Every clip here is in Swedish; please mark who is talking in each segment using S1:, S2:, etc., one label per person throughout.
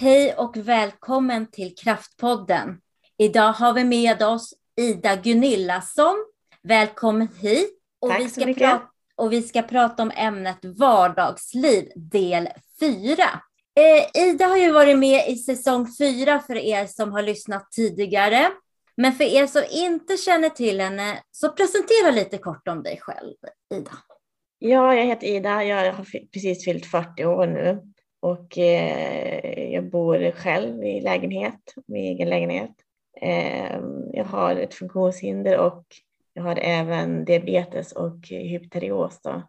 S1: Hej och välkommen till Kraftpodden. Idag har vi med oss Ida Gunillasson. Välkommen hit.
S2: Och Tack vi ska så mycket. Prata,
S1: och vi ska prata om ämnet vardagsliv del 4. Eh, Ida har ju varit med i säsong 4 för er som har lyssnat tidigare. Men för er som inte känner till henne, så presentera lite kort om dig själv, Ida.
S2: Ja, jag heter Ida. Jag har precis fyllt 40 år nu och eh, jag bor själv i lägenhet, min egen lägenhet. Eh, jag har ett funktionshinder och jag har även diabetes och hypoterios, då,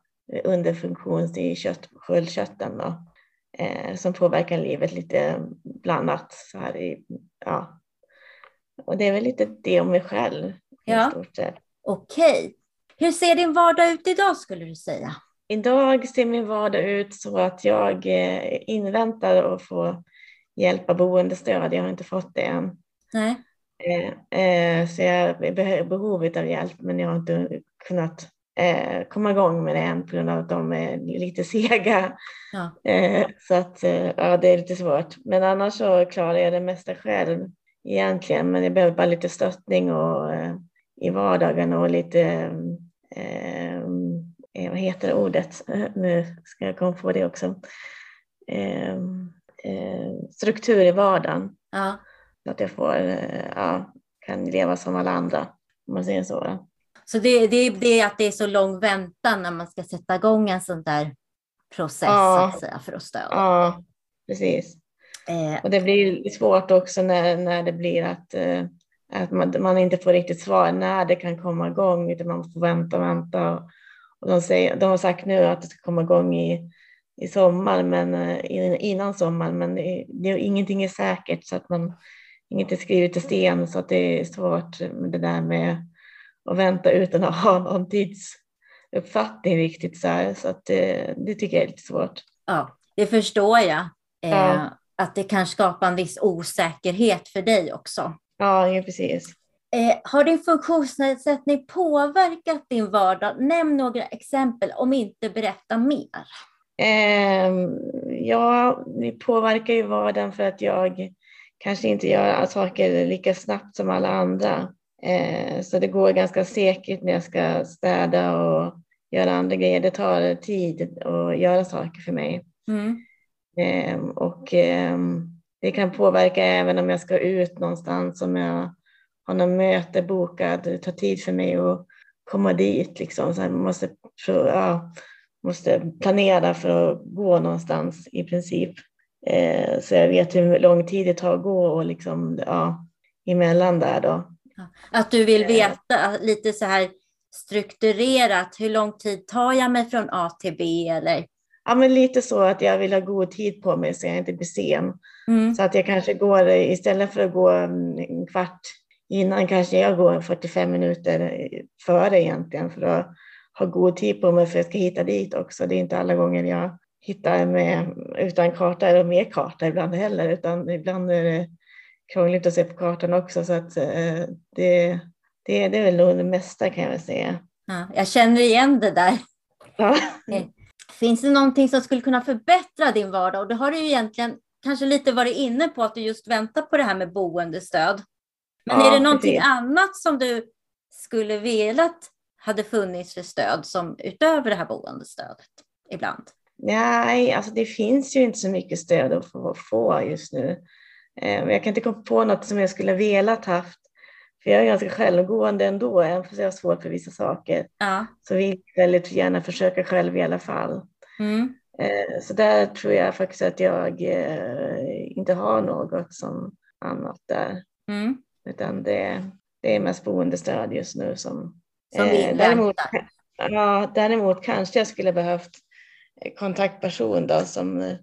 S2: underfunktion i kött, sköldkörteln då, eh, som påverkar livet lite blandat. Så här i, ja. Och det är väl lite det om mig själv.
S1: Ja. Okej. Okay. Hur ser din vardag ut idag skulle du säga?
S2: Idag ser min vardag ut så att jag eh, inväntar att få hjälp av boendestöd. Jag har inte fått det än.
S1: Nej.
S2: Eh, eh, så jag är behovet av hjälp men jag har inte kunnat komma igång med det än på grund av att de är lite sega. Ja. Så att ja, det är lite svårt. Men annars så klarar jag det mesta själv egentligen. Men jag behöver bara lite stöttning och, i vardagen och lite eh, vad heter ordet? Nu ska jag komma på det också. Eh, eh, struktur i vardagen.
S1: Ja.
S2: Så att jag får, eh, ja, kan leva som alla andra, om man säger så.
S1: Så det, det, det är att det är så lång väntan när man ska sätta igång en sån där process ja. att säga, för att stödja?
S2: Ja, precis. Eh. Och det blir svårt också när, när det blir att, eh, att man, man, inte får riktigt svar när det kan komma igång, utan man får vänta och vänta. Och, och de, säger, de har sagt nu att det ska komma igång i, i sommar, men eh, innan sommaren, men det, det, ingenting är säkert så att man inget är skrivet i sten så att det är svårt med det där med att vänta utan att ha någon tidsuppfattning riktigt så här, så att det, det tycker jag är lite svårt.
S1: Ja, det förstår jag. Eh, ja. Att det kan skapa en viss osäkerhet för dig också.
S2: Ja precis.
S1: Eh, har din funktionsnedsättning påverkat din vardag? Nämn några exempel, om inte berätta mer.
S2: Eh, ja, det påverkar ju vardagen för att jag kanske inte gör saker lika snabbt som alla andra. Eh, så det går ganska säkert när jag ska städa och göra andra grejer. Det tar tid att göra saker för mig.
S1: Mm.
S2: Eh, och ehm, det kan påverka även om jag ska ut någonstans, om jag har något möte bokat, det tar tid för mig att komma dit. Liksom. Så jag måste, ja, måste planera för att gå någonstans i princip. Eh, så jag vet hur lång tid det tar att gå och liksom, ja, emellan där då.
S1: Att du vill eh. veta lite så här strukturerat, hur lång tid tar jag mig från A till B eller?
S2: Ja, men lite så att jag vill ha god tid på mig så jag inte blir sen. Mm. Så att jag kanske går istället för att gå en kvart innan kanske jag går 45 minuter före egentligen för att ha god tid på mig för att jag ska hitta dit också. Det är inte alla gånger jag hittar med utan karta eller med karta ibland heller, utan ibland är det krångligt att se på kartan också. Så att eh, det, det, det är väl nog det mesta kan jag väl säga.
S1: Ja, jag känner igen det där.
S2: Ja.
S1: Eh, finns det någonting som skulle kunna förbättra din vardag? Och det har du ju egentligen kanske lite varit inne på att du just väntar på det här med boendestöd. Men ja, är det någonting precis. annat som du skulle velat hade funnits för stöd som utöver det här boendestödet ibland?
S2: Nej, alltså det finns ju inte så mycket stöd att få, få just nu. Eh, jag kan inte komma på något som jag skulle velat haft. För jag är ganska självgående ändå, även fast jag har svårt för vissa saker.
S1: Ja.
S2: Så vill jag väldigt gärna försöka själv i alla fall.
S1: Mm.
S2: Eh, så där tror jag faktiskt att jag eh, inte har något som annat där.
S1: Mm.
S2: Utan det, det är mest boendestöd just nu som...
S1: Som eh, däremot,
S2: ja, däremot kanske jag skulle behövt kontaktperson då som eh,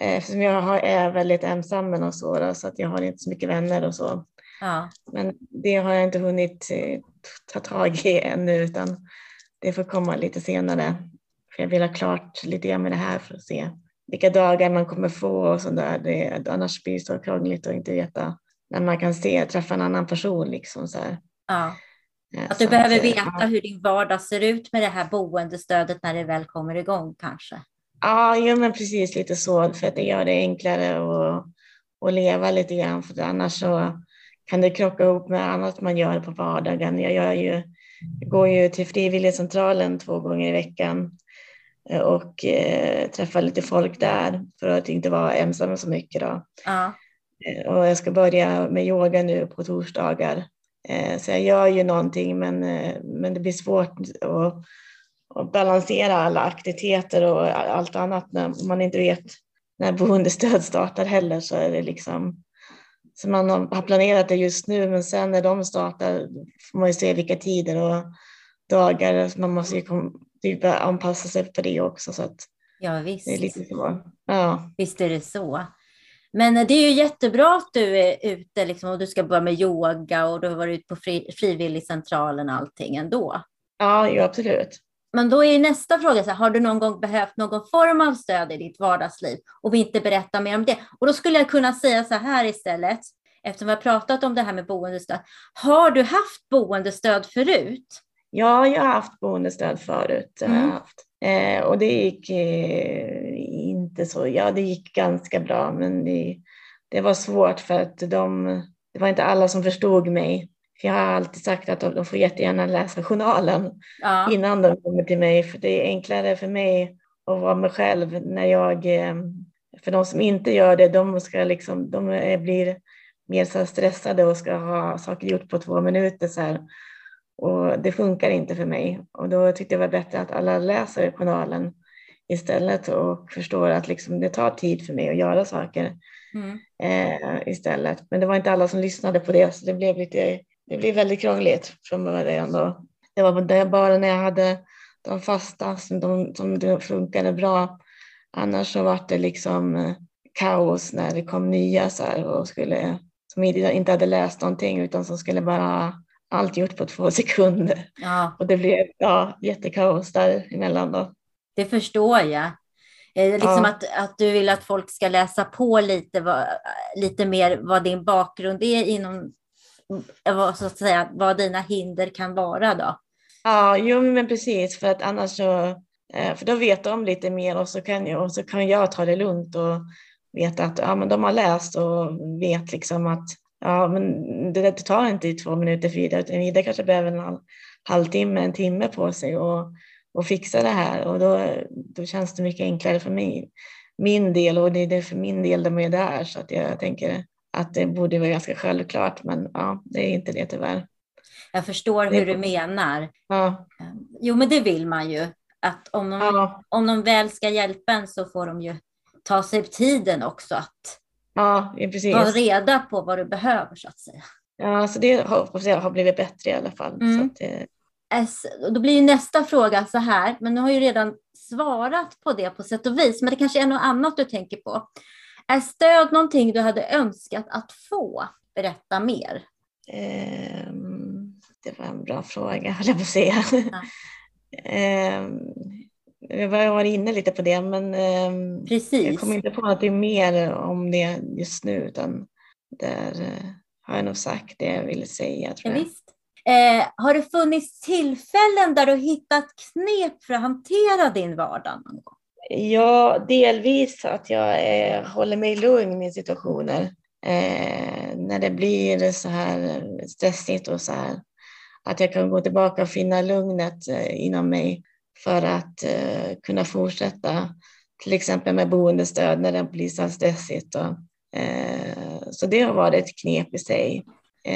S2: eftersom jag har, är väldigt ensam och så, då, så att jag har inte så mycket vänner och så.
S1: Ja.
S2: Men det har jag inte hunnit eh, ta tag i ännu utan det får komma lite senare. För jag vill ha klart lite grann med det här för att se vilka dagar man kommer få och sådär. Det, annars blir det så krångligt att inte veta när man kan se, träffa en annan person. Liksom, så.
S1: Ja. Att du så behöver att, veta ja. hur din vardag ser ut med det här boendestödet när det väl kommer igång kanske?
S2: Ja, ja men precis lite så, för att det gör det enklare och, att leva lite grann för annars så kan det krocka ihop med annat man gör på vardagen. Jag, gör ju, jag går ju till frivilligcentralen två gånger i veckan eh, och eh, träffar lite folk där för att inte vara ensam så mycket. Då.
S1: Ja.
S2: Eh, och jag ska börja med yoga nu på torsdagar. Eh, så jag gör ju någonting men, eh, men det blir svårt att, att balansera alla aktiviteter och allt annat när man inte vet när boendestöd startar heller så är det liksom så man har planerat det just nu men sen när de startar får man ju se vilka tider och dagar. Så man måste ju typ anpassa sig på det också. Så att
S1: ja visst.
S2: Det är lite så. Ja.
S1: Visst är det så. Men det är ju jättebra att du är ute liksom, och du ska börja med yoga och du har varit ute på fri, frivilligcentralen och allting ändå.
S2: Ja, ju absolut.
S1: Men då är nästa fråga, så här, har du någon gång behövt någon form av stöd i ditt vardagsliv och vill inte berätta mer om det? Och då skulle jag kunna säga så här istället, eftersom vi har pratat om det här med boendestöd. Har du haft boendestöd förut?
S2: Ja, jag har haft boendestöd förut. Mm. Haft. Eh, och det gick eh, inte så, ja det gick ganska bra men det, det var svårt för att de, det var inte alla som förstod mig. För jag har alltid sagt att de får jättegärna läsa journalen ja. innan de kommer till mig för det är enklare för mig att vara mig själv när jag, eh, för de som inte gör det, de, ska liksom, de blir mer så stressade och ska ha saker gjort på två minuter. Så här. Och det funkar inte för mig. Och då tyckte jag det var bättre att alla läser journalen istället och förstår att liksom det tar tid för mig att göra saker mm. eh, istället. Men det var inte alla som lyssnade på det så det blev, lite, det blev väldigt krångligt från början. Då. Det var bara när jag hade de fasta som, de, som det funkade bra. Annars så var det liksom eh, kaos när det kom nya så här och skulle, som inte hade läst någonting utan som skulle bara allt gjort på två sekunder.
S1: Ja.
S2: Och det blev ja, jättekaos däremellan. Då.
S1: Det förstår jag. Eh, liksom ja. att, att du vill att folk ska läsa på lite, vad, lite mer vad din bakgrund är inom, vad, så att säga, vad dina hinder kan vara då.
S2: Ja, jo men precis, för att annars så, eh, för då vet de lite mer och så kan jag, och så kan jag ta det lugnt och veta att ja, men de har läst och vet liksom att ja, men det, det tar inte två minuter för Ida, utan Ida kanske behöver en halv, halvtimme, en timme på sig och, och fixa det här och då, då känns det mycket enklare för mig, min del och det är det för min del de är där så att jag tänker att det borde vara ganska självklart men ja, det är inte det tyvärr.
S1: Jag förstår hur du menar.
S2: Ja.
S1: Jo, men det vill man ju. Att om de, ja. om de väl ska hjälpa en så får de ju ta sig tiden också att
S2: Ja, precis.
S1: Ta reda på vad du behöver så att säga.
S2: Ja, så det hoppas jag har blivit bättre i alla fall. Mm. Så att,
S1: eh... Då blir nästa fråga så här, men du har ju redan svarat på det på sätt och vis, men det kanske är något annat du tänker på. Är stöd någonting du hade önskat att få? Berätta mer.
S2: Um, det var en bra fråga, höll jag på att säga. Ja. um, jag varit inne lite på det, men ehm,
S1: Precis.
S2: jag kommer inte på något mer om det just nu, utan där eh, har jag nog sagt det jag ville säga. Tror jag.
S1: Visst. Eh, har det funnits tillfällen där du hittat knep för att hantera din vardag? Någon gång?
S2: Ja, delvis att jag eh, håller mig lugn i situationer. Eh, när det blir så här stressigt och så här. Att jag kan gå tillbaka och finna lugnet eh, inom mig för att eh, kunna fortsätta till exempel med boendestöd när det blir så stressigt. Och, eh, så det har varit ett knep i sig.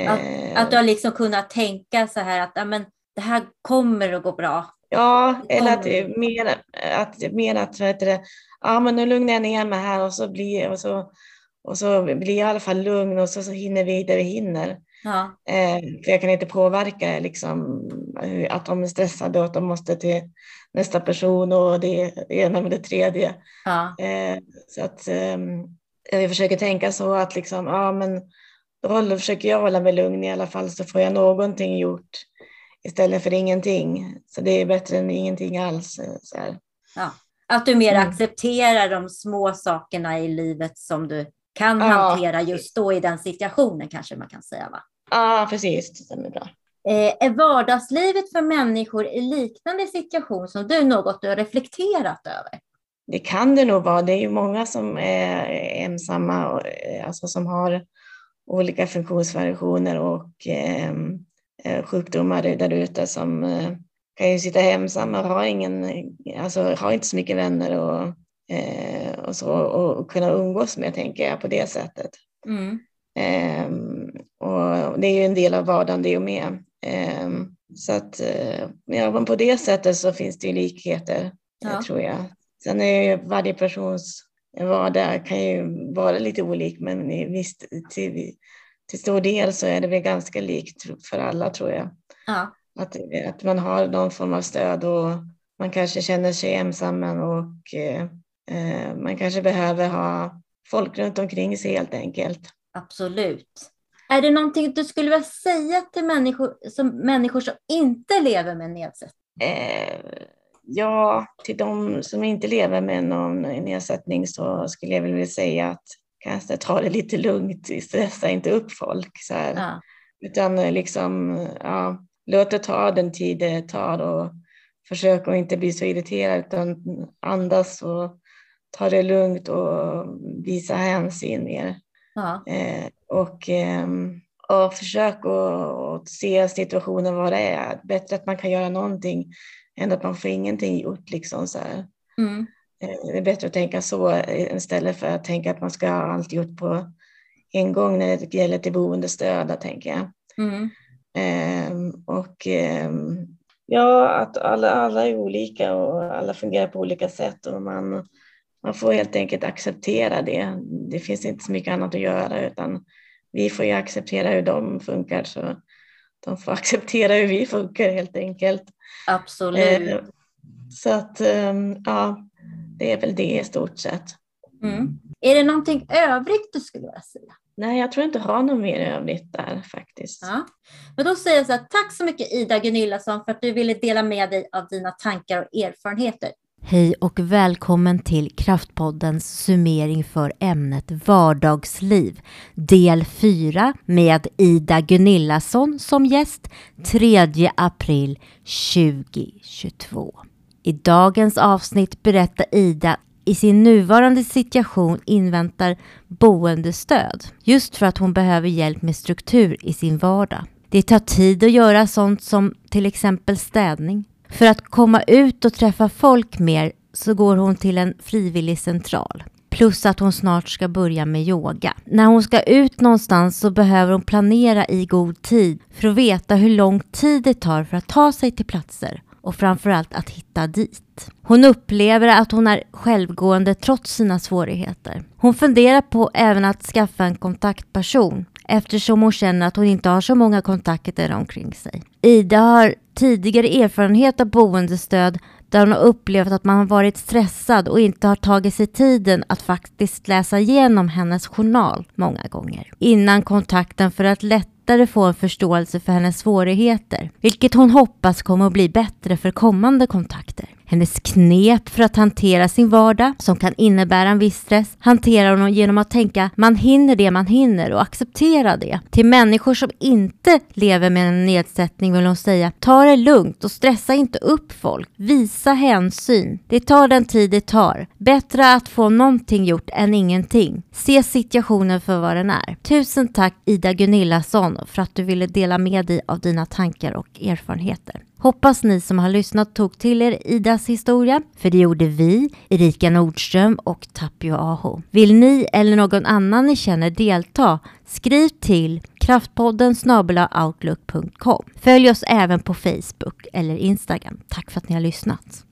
S1: Att, eh, att du har liksom kunnat tänka så här att amen, det här kommer att gå bra.
S2: Ja, eller att mer att, mer att vet du, ja, men nu lugnar jag ner mig här och så blir, och så, och så blir jag i alla fall lugn och så, så hinner vi det vi hinner.
S1: Ja.
S2: Eh, för jag kan inte påverka liksom, att de är stressade och att de måste till nästa person och det ena med det tredje.
S1: Ja.
S2: Eh, så att eh, jag försöker tänka så att liksom, ja, men då försöker jag hålla mig lugn i alla fall så får jag någonting gjort istället för ingenting. Så det är bättre än ingenting alls. Eh, så här.
S1: Ja. Att du mer mm. accepterar de små sakerna i livet som du kan ja. hantera just då i den situationen kanske man kan säga. va?
S2: Ja, precis. Det stämmer bra.
S1: Eh, är vardagslivet för människor i liknande situation som du något du har reflekterat över?
S2: det kan det nog vara. Det är ju många som är ensamma, och, alltså som har olika funktionsvariationer och ehm, eh, sjukdomar där ute som eh, kan ju sitta ensamma och har, ingen, alltså, har inte så mycket vänner och, eh, och, så, och kunna umgås med, tänker jag, på det sättet. Mm. Um, och det är ju en del av vardagen det med. Um, så att uh, ja, på det sättet så finns det ju likheter, ja. tror jag. Sen är ju varje persons vardag kan ju vara lite olik, men visst, till, till stor del så är det väl ganska likt för alla, tror jag. Ja. Att, att man har någon form av stöd och man kanske känner sig ensam och eh, eh, man kanske behöver ha folk runt omkring sig helt enkelt.
S1: Absolut. Är det någonting du skulle vilja säga till människor som, människor som inte lever med nedsättning?
S2: Eh, ja, till de som inte lever med någon nedsättning så skulle jag vilja säga att kanske ta det lite lugnt, stressa inte upp folk. Så ja. Utan liksom, ja, låt det ta den tid det tar och försök att inte bli så irriterad utan andas och ta det lugnt och visa hänsyn mer. Ja. Eh, och, eh, och försök att se situationen vad det är. Bättre att man kan göra någonting än att man får ingenting gjort. Liksom, så mm. eh, det är bättre att tänka så istället för att tänka att man ska ha allt gjort på en gång när det gäller till boendestöd, tänker jag. Mm. Ehm, och ehm, ja, att alla, alla är olika och alla fungerar på olika sätt och man man får helt enkelt acceptera det. Det finns inte så mycket annat att göra utan vi får ju acceptera hur de funkar så de får acceptera hur vi funkar helt enkelt.
S1: Absolut. Eh,
S2: så att ehm, ja, det är väl det i stort sett.
S1: Mm. Är det någonting övrigt du skulle vilja säga?
S2: Nej, jag tror inte jag har något mer övrigt där faktiskt.
S1: Ja. Men då säger jag så här, tack så mycket Ida Gunillasson för att du ville dela med dig av dina tankar och erfarenheter. Hej och välkommen till Kraftpoddens summering för ämnet vardagsliv. Del 4 med Ida Gunillasson som gäst 3 april 2022. I dagens avsnitt berättar Ida i sin nuvarande situation inväntar boendestöd just för att hon behöver hjälp med struktur i sin vardag. Det tar tid att göra sånt som till exempel städning, för att komma ut och träffa folk mer så går hon till en frivillig central. Plus att hon snart ska börja med yoga. När hon ska ut någonstans så behöver hon planera i god tid för att veta hur lång tid det tar för att ta sig till platser och framförallt att hitta dit. Hon upplever att hon är självgående trots sina svårigheter. Hon funderar på även att skaffa en kontaktperson eftersom hon känner att hon inte har så många kontakter omkring sig. Ida har tidigare erfarenhet av boendestöd där hon har upplevt att man har varit stressad och inte har tagit sig tiden att faktiskt läsa igenom hennes journal många gånger innan kontakten för att lättare få en förståelse för hennes svårigheter, vilket hon hoppas kommer att bli bättre för kommande kontakter. Hennes knep för att hantera sin vardag, som kan innebära en viss stress, hanterar hon genom att tänka man hinner det man hinner och acceptera det. Till människor som inte lever med en nedsättning vill hon säga ta det lugnt och stressa inte upp folk. Visa hänsyn. Det tar den tid det tar. Bättre att få någonting gjort än ingenting. Se situationen för vad den är. Tusen tack Ida Gunillasson för att du ville dela med dig av dina tankar och erfarenheter. Hoppas ni som har lyssnat tog till er Idas historia, för det gjorde vi, Erika Nordström och Tapio Aho. Vill ni eller någon annan ni känner delta, skriv till kraftpodden outlook.com. Följ oss även på Facebook eller Instagram. Tack för att ni har lyssnat.